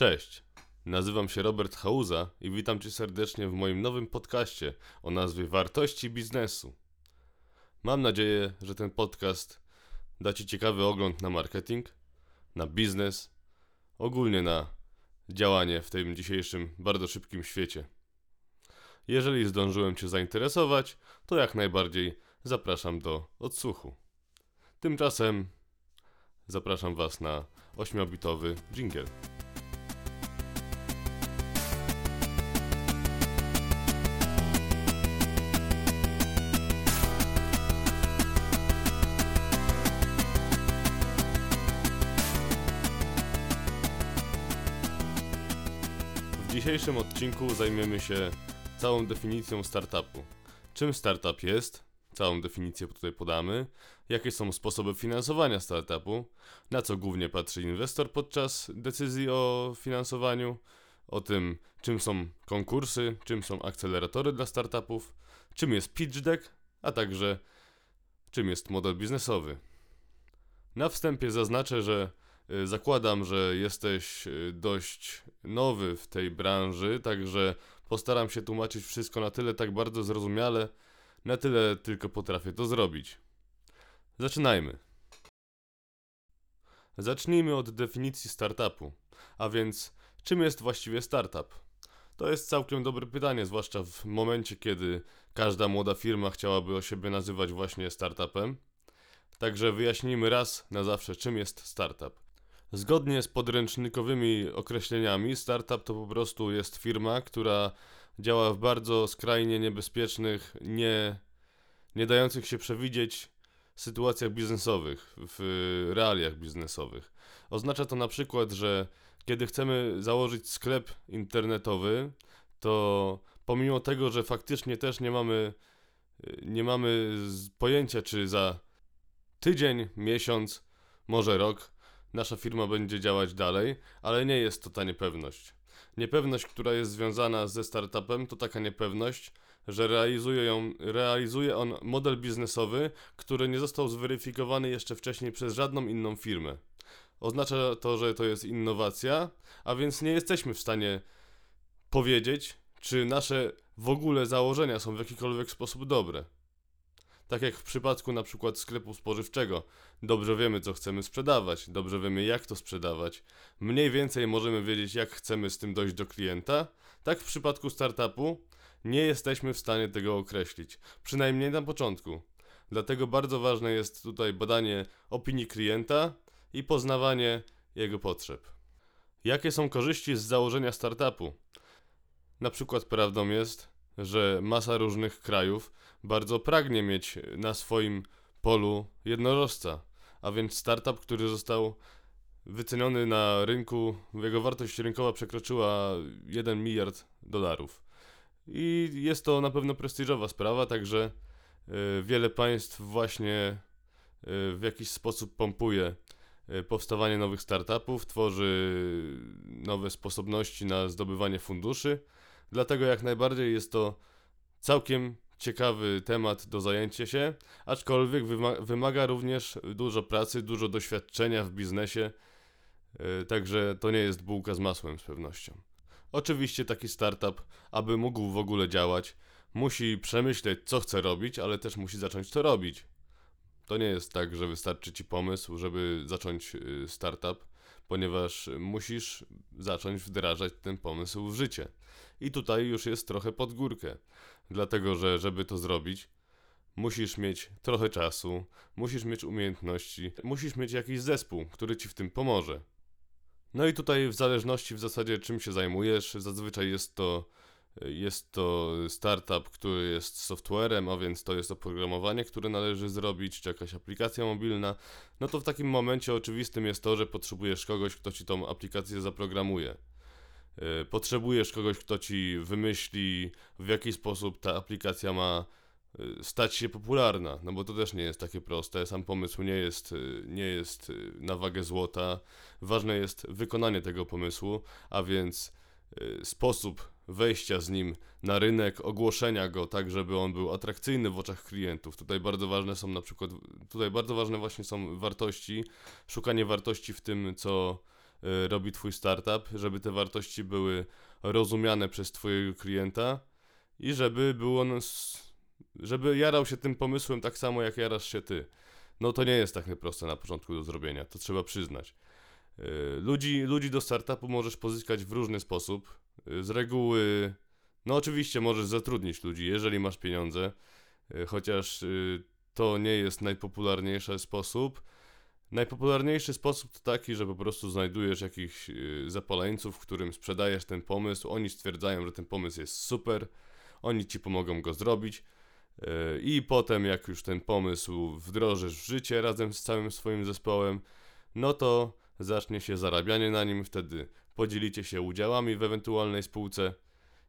Cześć, nazywam się Robert Hauza i witam Cię serdecznie w moim nowym podcaście o nazwie Wartości Biznesu. Mam nadzieję, że ten podcast da Ci ciekawy ogląd na marketing, na biznes, ogólnie na działanie w tym dzisiejszym bardzo szybkim świecie. Jeżeli zdążyłem Cię zainteresować, to jak najbardziej zapraszam do odsłuchu. Tymczasem zapraszam Was na 8-bitowy jingle. Dzisiejszym odcinku zajmiemy się całą definicją startupu. Czym startup jest? Całą definicję tutaj podamy. Jakie są sposoby finansowania startupu? Na co głównie patrzy inwestor podczas decyzji o finansowaniu? O tym, czym są konkursy, czym są akceleratory dla startupów, czym jest pitch deck, a także czym jest model biznesowy. Na wstępie zaznaczę, że zakładam, że jesteś y, dość nowy w tej branży, także postaram się tłumaczyć wszystko na tyle tak bardzo zrozumiale, na tyle tylko potrafię to zrobić. Zaczynajmy. Zacznijmy od definicji startupu. A więc, czym jest właściwie startup? To jest całkiem dobre pytanie, zwłaszcza w momencie, kiedy każda młoda firma chciałaby o siebie nazywać właśnie startupem. Także wyjaśnijmy raz na zawsze, czym jest startup. Zgodnie z podręcznikowymi określeniami, startup to po prostu jest firma, która działa w bardzo skrajnie niebezpiecznych, nie, nie dających się przewidzieć sytuacjach biznesowych, w realiach biznesowych. Oznacza to na przykład, że kiedy chcemy założyć sklep internetowy, to pomimo tego, że faktycznie też nie mamy, nie mamy pojęcia, czy za tydzień, miesiąc, może rok nasza firma będzie działać dalej, ale nie jest to ta niepewność. Niepewność, która jest związana ze startupem, to taka niepewność, że realizuje, ją, realizuje on model biznesowy, który nie został zweryfikowany jeszcze wcześniej przez żadną inną firmę. Oznacza to, że to jest innowacja, a więc nie jesteśmy w stanie powiedzieć, czy nasze w ogóle założenia są w jakikolwiek sposób dobre. Tak jak w przypadku na przykład sklepu spożywczego. Dobrze wiemy, co chcemy sprzedawać, dobrze wiemy, jak to sprzedawać. Mniej więcej możemy wiedzieć, jak chcemy z tym dojść do klienta. Tak w przypadku startupu nie jesteśmy w stanie tego określić, przynajmniej na początku. Dlatego bardzo ważne jest tutaj badanie opinii klienta i poznawanie jego potrzeb. Jakie są korzyści z założenia startupu? Na przykład prawdą jest, że masa różnych krajów bardzo pragnie mieć na swoim polu jednorożca, a więc startup, który został wyceniony na rynku, jego wartość rynkowa przekroczyła 1 miliard dolarów. I jest to na pewno prestiżowa sprawa, także y, wiele państw właśnie y, w jakiś sposób pompuje y, powstawanie nowych startupów, tworzy nowe sposobności na zdobywanie funduszy. Dlatego jak najbardziej jest to całkiem ciekawy temat do zajęcia się, aczkolwiek wyma- wymaga również dużo pracy, dużo doświadczenia w biznesie, yy, także to nie jest bułka z masłem z pewnością. Oczywiście taki startup, aby mógł w ogóle działać, musi przemyśleć, co chce robić, ale też musi zacząć to robić. To nie jest tak, że wystarczy ci pomysł, żeby zacząć yy, startup, ponieważ musisz zacząć wdrażać ten pomysł w życie. I tutaj już jest trochę pod górkę, dlatego że żeby to zrobić, musisz mieć trochę czasu, musisz mieć umiejętności, musisz mieć jakiś zespół, który ci w tym pomoże. No i tutaj w zależności w zasadzie czym się zajmujesz, zazwyczaj jest to jest to startup, który jest softwarem, a więc to jest oprogramowanie, które należy zrobić, czy jakaś aplikacja mobilna. No to w takim momencie oczywistym jest to, że potrzebujesz kogoś, kto ci tą aplikację zaprogramuje. Yy, Potrzebujesz kogoś, kto ci wymyśli, w jaki sposób ta aplikacja ma yy, stać się popularna, no bo to też nie jest takie proste. Sam pomysł nie jest, yy, nie jest na wagę złota. Ważne jest wykonanie tego pomysłu, a więc sposób wejścia z nim na rynek, ogłoszenia go tak, żeby on był atrakcyjny w oczach klientów. Tutaj bardzo ważne są na przykład, tutaj bardzo ważne właśnie są wartości, szukanie wartości w tym, co y, robi twój startup, żeby te wartości były rozumiane przez twojego klienta i żeby był on, żeby jarał się tym pomysłem tak samo jak jarasz się ty. No to nie jest tak proste na początku do zrobienia, to trzeba przyznać. Y, Ludzi, ludzi do startupu możesz pozyskać w różny sposób. Y, Z reguły, no oczywiście możesz zatrudnić ludzi, jeżeli masz pieniądze, y, chociaż y, to nie jest najpopularniejszy sposób. Najpopularniejszy sposób to taki, że po prostu znajdujesz jakichś y, zapaleńców, którym sprzedajesz ten pomysł. Oni stwierdzają, że ten pomysł jest super, oni ci pomogą go zrobić. y, I potem, jak już ten pomysł wdrożysz w życie razem z całym swoim zespołem, no to zacznie się zarabianie na nim. Wtedy podzielicie się udziałami w ewentualnej spółce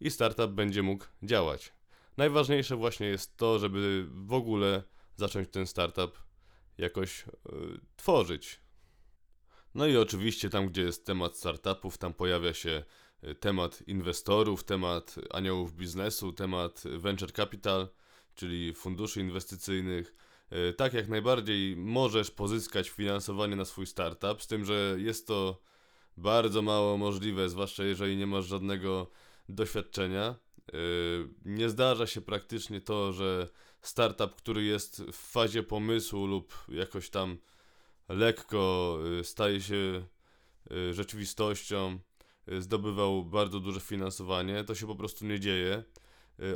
i startup będzie mógł działać. Najważniejsze właśnie jest to, żeby w ogóle zacząć ten startup jakoś y, tworzyć. No i oczywiście tam, gdzie jest temat startupów, tam pojawia się y, temat inwestorów, temat aniołów biznesu, temat venture capital, czyli funduszy inwestycyjnych. Y, Tak jak najbardziej możesz pozyskać finansowanie na swój startup, z tym, że jest to bardzo mało możliwe, zwłaszcza jeżeli nie masz żadnego doświadczenia. Y, Nie zdarza się praktycznie to, że startup, który jest w fazie pomysłu lub jakoś tam lekko y, staje się y, rzeczywistością, zdobywał bardzo duże finansowanie. To się po prostu nie dzieje.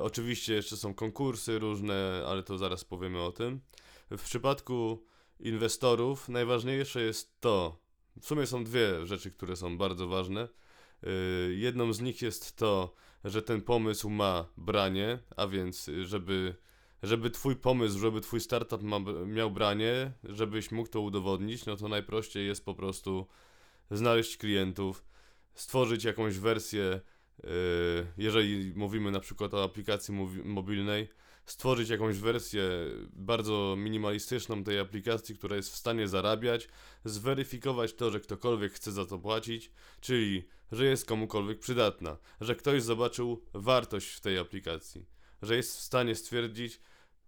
Oczywiście jeszcze są konkursy różne, ale to zaraz powiemy o tym. W przypadku inwestorów najważniejsze jest to, w sumie są dwie rzeczy, które są bardzo ważne. Y, Jedną z nich jest to, że ten pomysł ma branie, a więc y, żeby, żeby twój pomysł, żeby twój startup ma, miał branie, żebyś mógł to udowodnić, no to najprościej jest po prostu znaleźć klientów, stworzyć jakąś wersję, y, jeżeli mówimy na przykład o aplikacji mobilnej, stworzyć jakąś wersję bardzo minimalistyczną tej aplikacji, która jest w stanie zarabiać, zweryfikować to, że ktokolwiek chce za to płacić, czyli że jest komukolwiek przydatna, że ktoś zobaczył wartość w tej aplikacji, że jest w stanie stwierdzić,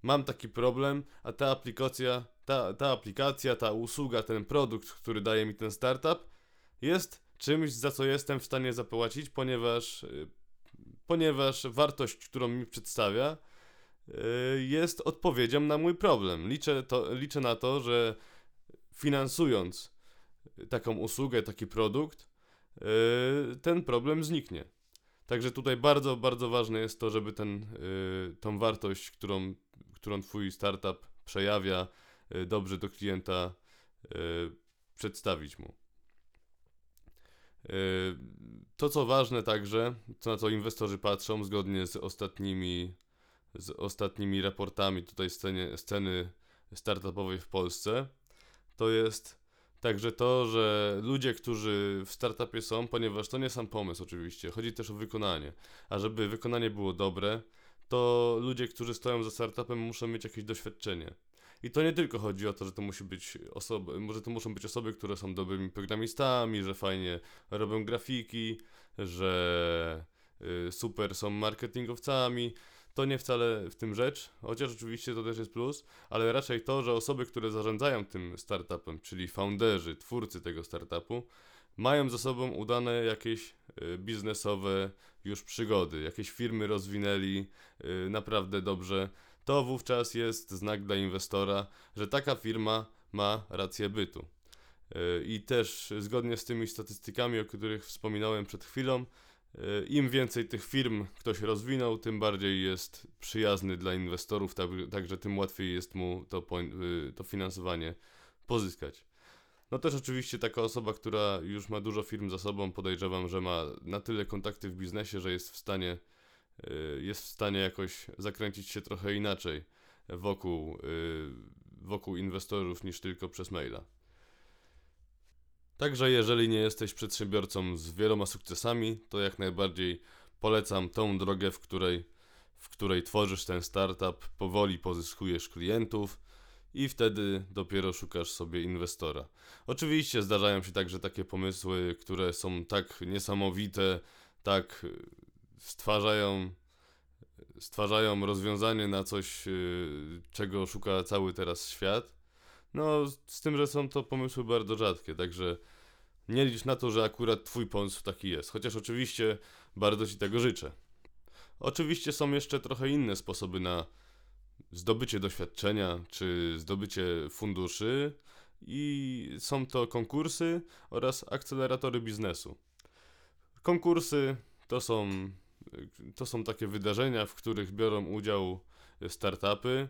mam taki problem, a ta aplikacja, ta, ta aplikacja, ta usługa, ten produkt, który daje mi ten startup, jest czymś, za co jestem w stanie zapłacić, ponieważ, y, ponieważ wartość, którą mi przedstawia, jest odpowiedzią na mój problem. Liczę, to, liczę na to, że finansując taką usługę, taki produkt, y, ten problem zniknie. Także tutaj bardzo, bardzo ważne jest to, żeby ten, y, tą wartość, którą, którą Twój startup przejawia, dobrze do klienta przedstawić mu. To, co ważne także, co na co inwestorzy patrzą, zgodnie z ostatnimi, z ostatnimi raportami tutaj scenie, sceny startupowej w Polsce, to jest także to, że ludzie, którzy w startupie są, ponieważ to nie sam pomysł oczywiście, chodzi też o wykonanie, a żeby wykonanie było dobre, to ludzie, którzy stoją za startupem muszą mieć jakieś doświadczenie. I to nie tylko chodzi o to, że to musi być osoby, może to muszą być osoby, które są dobrymi programistami, że fajnie robią grafiki, że y, super są marketingowcami. To nie wcale w tym rzecz, chociaż oczywiście to też jest plus, ale raczej to, że osoby, które zarządzają tym startupem, czyli founderzy, twórcy tego startupu, mają za sobą udane jakieś y, biznesowe już przygody, jakieś firmy rozwinęli y, naprawdę dobrze, to wówczas jest znak dla inwestora, że taka firma ma rację bytu. Y, I też zgodnie z tymi statystykami, o których wspominałem przed chwilą, im więcej tych firm ktoś rozwinął, tym bardziej jest przyjazny dla inwestorów, tak, także tym łatwiej jest mu to, y, to finansowanie pozyskać. No też oczywiście taka osoba, która już ma dużo firm za sobą, podejrzewam, że ma na tyle kontakty w biznesie, że jest w stanie, y, jest w stanie jakoś zakręcić się trochę inaczej wokół, y, wokół inwestorów niż tylko przez maila. Także jeżeli nie jesteś przedsiębiorcą z wieloma sukcesami, to jak najbardziej polecam tą drogę, w której, w której tworzysz ten startup, powoli pozyskujesz klientów i wtedy dopiero szukasz sobie inwestora. Oczywiście zdarzają się także takie pomysły, które są tak niesamowite, tak y, stwarzają, stwarzają rozwiązanie na coś, y, czego szuka cały teraz świat. No, z tym, że są to pomysły bardzo rzadkie, także Nie licz na to, że akurat twój pomysł taki jest, chociaż oczywiście bardzo ci tego życzę. Oczywiście są jeszcze trochę inne sposoby na zdobycie doświadczenia czy zdobycie funduszy i są to konkursy oraz akceleratory biznesu. Konkursy to są, to są takie wydarzenia, w których biorą udział startupy.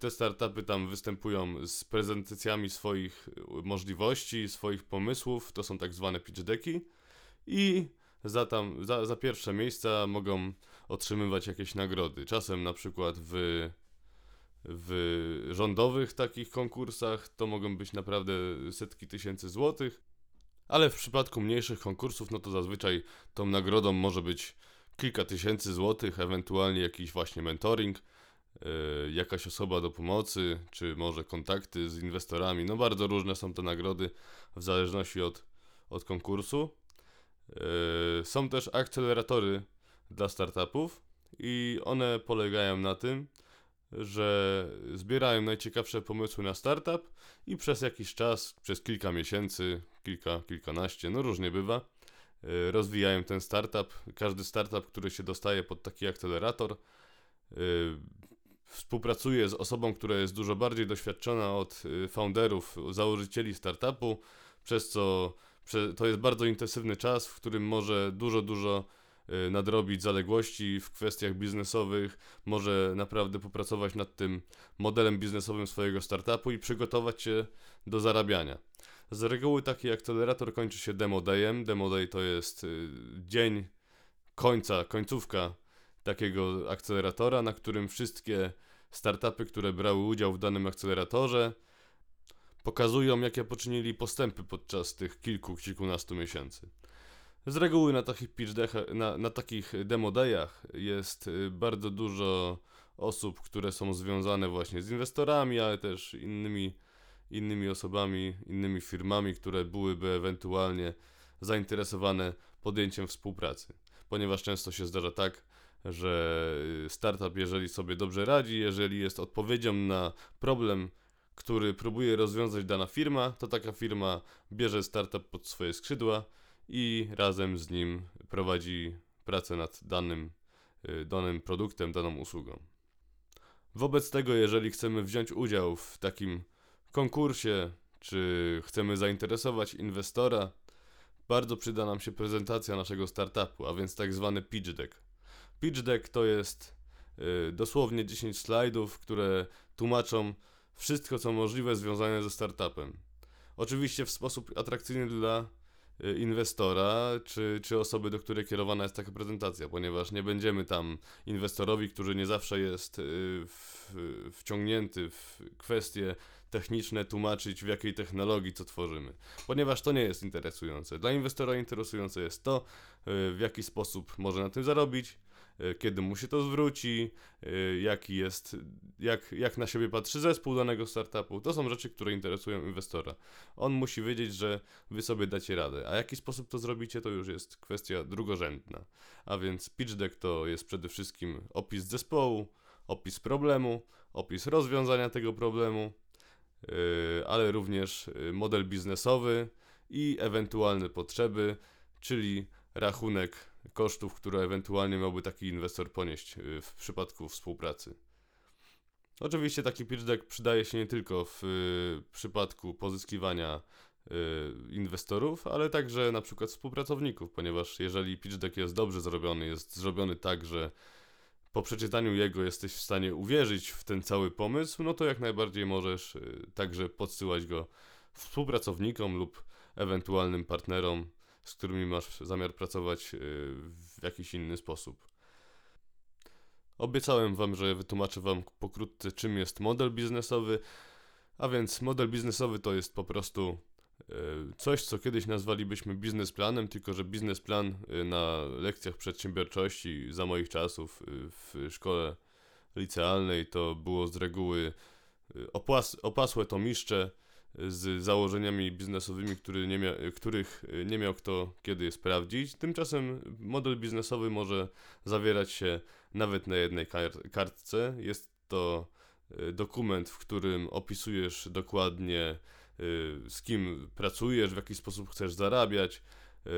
Te startupy tam występują z prezentacjami swoich możliwości, swoich pomysłów. To są tak zwane pitch decki. I za, tam, za, za pierwsze miejsca mogą otrzymywać jakieś nagrody. Czasem na przykład w, w rządowych takich konkursach to mogą być naprawdę setki tysięcy złotych, ale w przypadku mniejszych konkursów, no to zazwyczaj tą nagrodą może być kilka tysięcy złotych, ewentualnie jakiś właśnie mentoring, jakaś osoba do pomocy, czy może kontakty z inwestorami. No bardzo różne są te nagrody w zależności od, od konkursu. Yy, są też akceleratory dla startupów i one polegają na tym, że zbierają najciekawsze pomysły na startup i przez jakiś czas, przez kilka miesięcy, kilka, kilkanaście, no różnie bywa, yy, rozwijają ten startup. Każdy startup, który się dostaje pod taki akcelerator, współpracuje z osobą, która jest dużo bardziej doświadczona od yy, founderów, założycieli startupu, przez co to jest bardzo intensywny czas, w którym może dużo, dużo y, nadrobić zaległości w kwestiach biznesowych, może naprawdę popracować nad tym modelem biznesowym swojego startupu i przygotować się do zarabiania. Z reguły taki akcelerator kończy się demo dayem. Demo day to jest y, dzień końca, końcówka takiego akceleratora, na którym wszystkie startupy, które brały udział w danym akceleratorze, pokazują, jakie poczynili postępy podczas tych kilku, kilkunastu miesięcy. Z reguły na takich na, na takich demo dayach jest y, bardzo dużo osób, które są związane właśnie z inwestorami, ale też innymi, innymi osobami, innymi firmami, które byłyby ewentualnie zainteresowane podjęciem współpracy. Ponieważ często się zdarza tak, że startup, jeżeli sobie dobrze radzi, jeżeli jest odpowiedzią na problem, który próbuje rozwiązać dana firma, to taka firma bierze startup pod swoje skrzydła i razem z nim prowadzi pracę nad danym, y, danym produktem, daną usługą. Wobec tego, jeżeli chcemy wziąć udział w takim konkursie, czy chcemy zainteresować inwestora, bardzo przyda nam się prezentacja naszego startupu, a więc tak zwany pitch deck. Pitch deck to jest y, dosłownie 10 slajdów, które tłumaczą wszystko co możliwe związane ze startupem. Oczywiście w sposób atrakcyjny dla y, inwestora, czy, czy osoby, do której kierowana jest taka prezentacja, ponieważ nie będziemy tam inwestorowi, który nie zawsze jest y, w, wciągnięty w kwestie techniczne, tłumaczyć w jakiej technologii co tworzymy, ponieważ to nie jest interesujące. Dla inwestora interesujące jest to, w jaki sposób może na tym zarobić, kiedy mu się to zwróci, e, jaki jest, jak, jak na siebie patrzy zespół danego startupu. To są rzeczy, które interesują inwestora. On musi wiedzieć, że wy sobie dacie radę, a jaki sposób to zrobicie, to już jest kwestia drugorzędna. A więc pitch deck to jest przede wszystkim opis zespołu, opis problemu, opis rozwiązania tego problemu, e, ale również model biznesowy i ewentualne potrzeby, czyli rachunek kosztów, które ewentualnie miałby taki inwestor ponieść y, w przypadku współpracy. Oczywiście taki pitch deck przydaje się nie tylko w y, przypadku pozyskiwania y, inwestorów, ale także na przykład współpracowników, ponieważ jeżeli pitch deck jest dobrze zrobiony, jest zrobiony tak, że po przeczytaniu jego jesteś w stanie uwierzyć w ten cały pomysł, no to jak najbardziej możesz także podsyłać go współpracownikom lub ewentualnym partnerom z którymi masz zamiar pracować y, w jakiś inny sposób. Obiecałem Wam, że wytłumaczę Wam pokrótce, czym jest model biznesowy. A więc model biznesowy to jest po prostu y, coś, co kiedyś nazwalibyśmy biznesplanem, tylko że biznesplan y, na lekcjach przedsiębiorczości za moich czasów w szkole licealnej to było z reguły opłas, opasłe tomiszcze z założeniami biznesowymi, który nie mia których nie miał kto kiedy sprawdzić. Tymczasem model biznesowy może zawierać się nawet na jednej kar kartce. Jest to y, dokument, w którym opisujesz dokładnie z kim pracujesz, w jaki sposób chcesz zarabiać, y,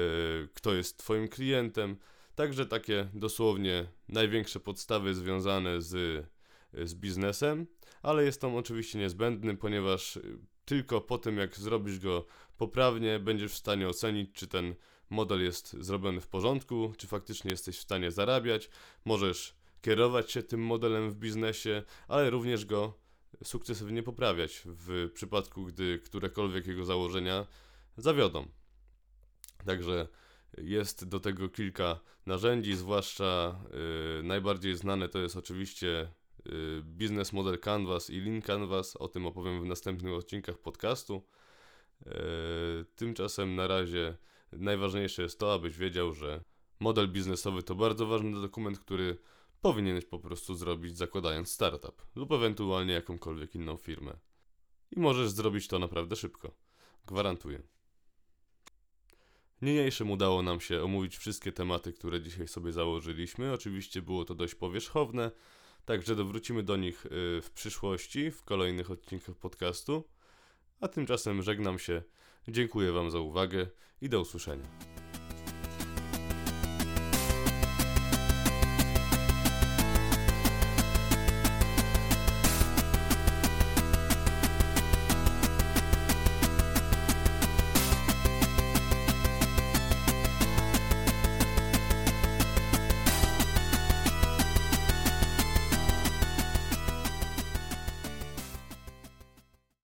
kto jest Twoim klientem. Także takie dosłownie największe podstawy związane z, z biznesem, ale jest on oczywiście niezbędny, ponieważ tylko po tym, jak zrobisz go poprawnie, będziesz w stanie ocenić, czy ten model jest zrobiony w porządku, czy faktycznie jesteś w stanie zarabiać. Możesz kierować się tym modelem w biznesie, ale również go sukcesywnie poprawiać w przypadku, gdy którekolwiek jego założenia zawiodą. Także jest do tego kilka narzędzi, zwłaszcza y, najbardziej znane to jest oczywiście y, Business Model Canvas i Lean Canvas. O tym opowiem w następnych odcinkach podcastu. Y, tymczasem na razie najważniejsze jest to, abyś wiedział, że model biznesowy to bardzo ważny dokument, który powinieneś po prostu zrobić zakładając startup lub ewentualnie jakąkolwiek inną firmę. I możesz zrobić to naprawdę szybko. Gwarantuję. Niniejszym udało nam się omówić wszystkie tematy, które dzisiaj sobie założyliśmy. Oczywiście było to dość powierzchowne, także dowrócimy do nich y, w przyszłości, w kolejnych odcinkach podcastu. A tymczasem żegnam się, dziękuję Wam za uwagę i do usłyszenia.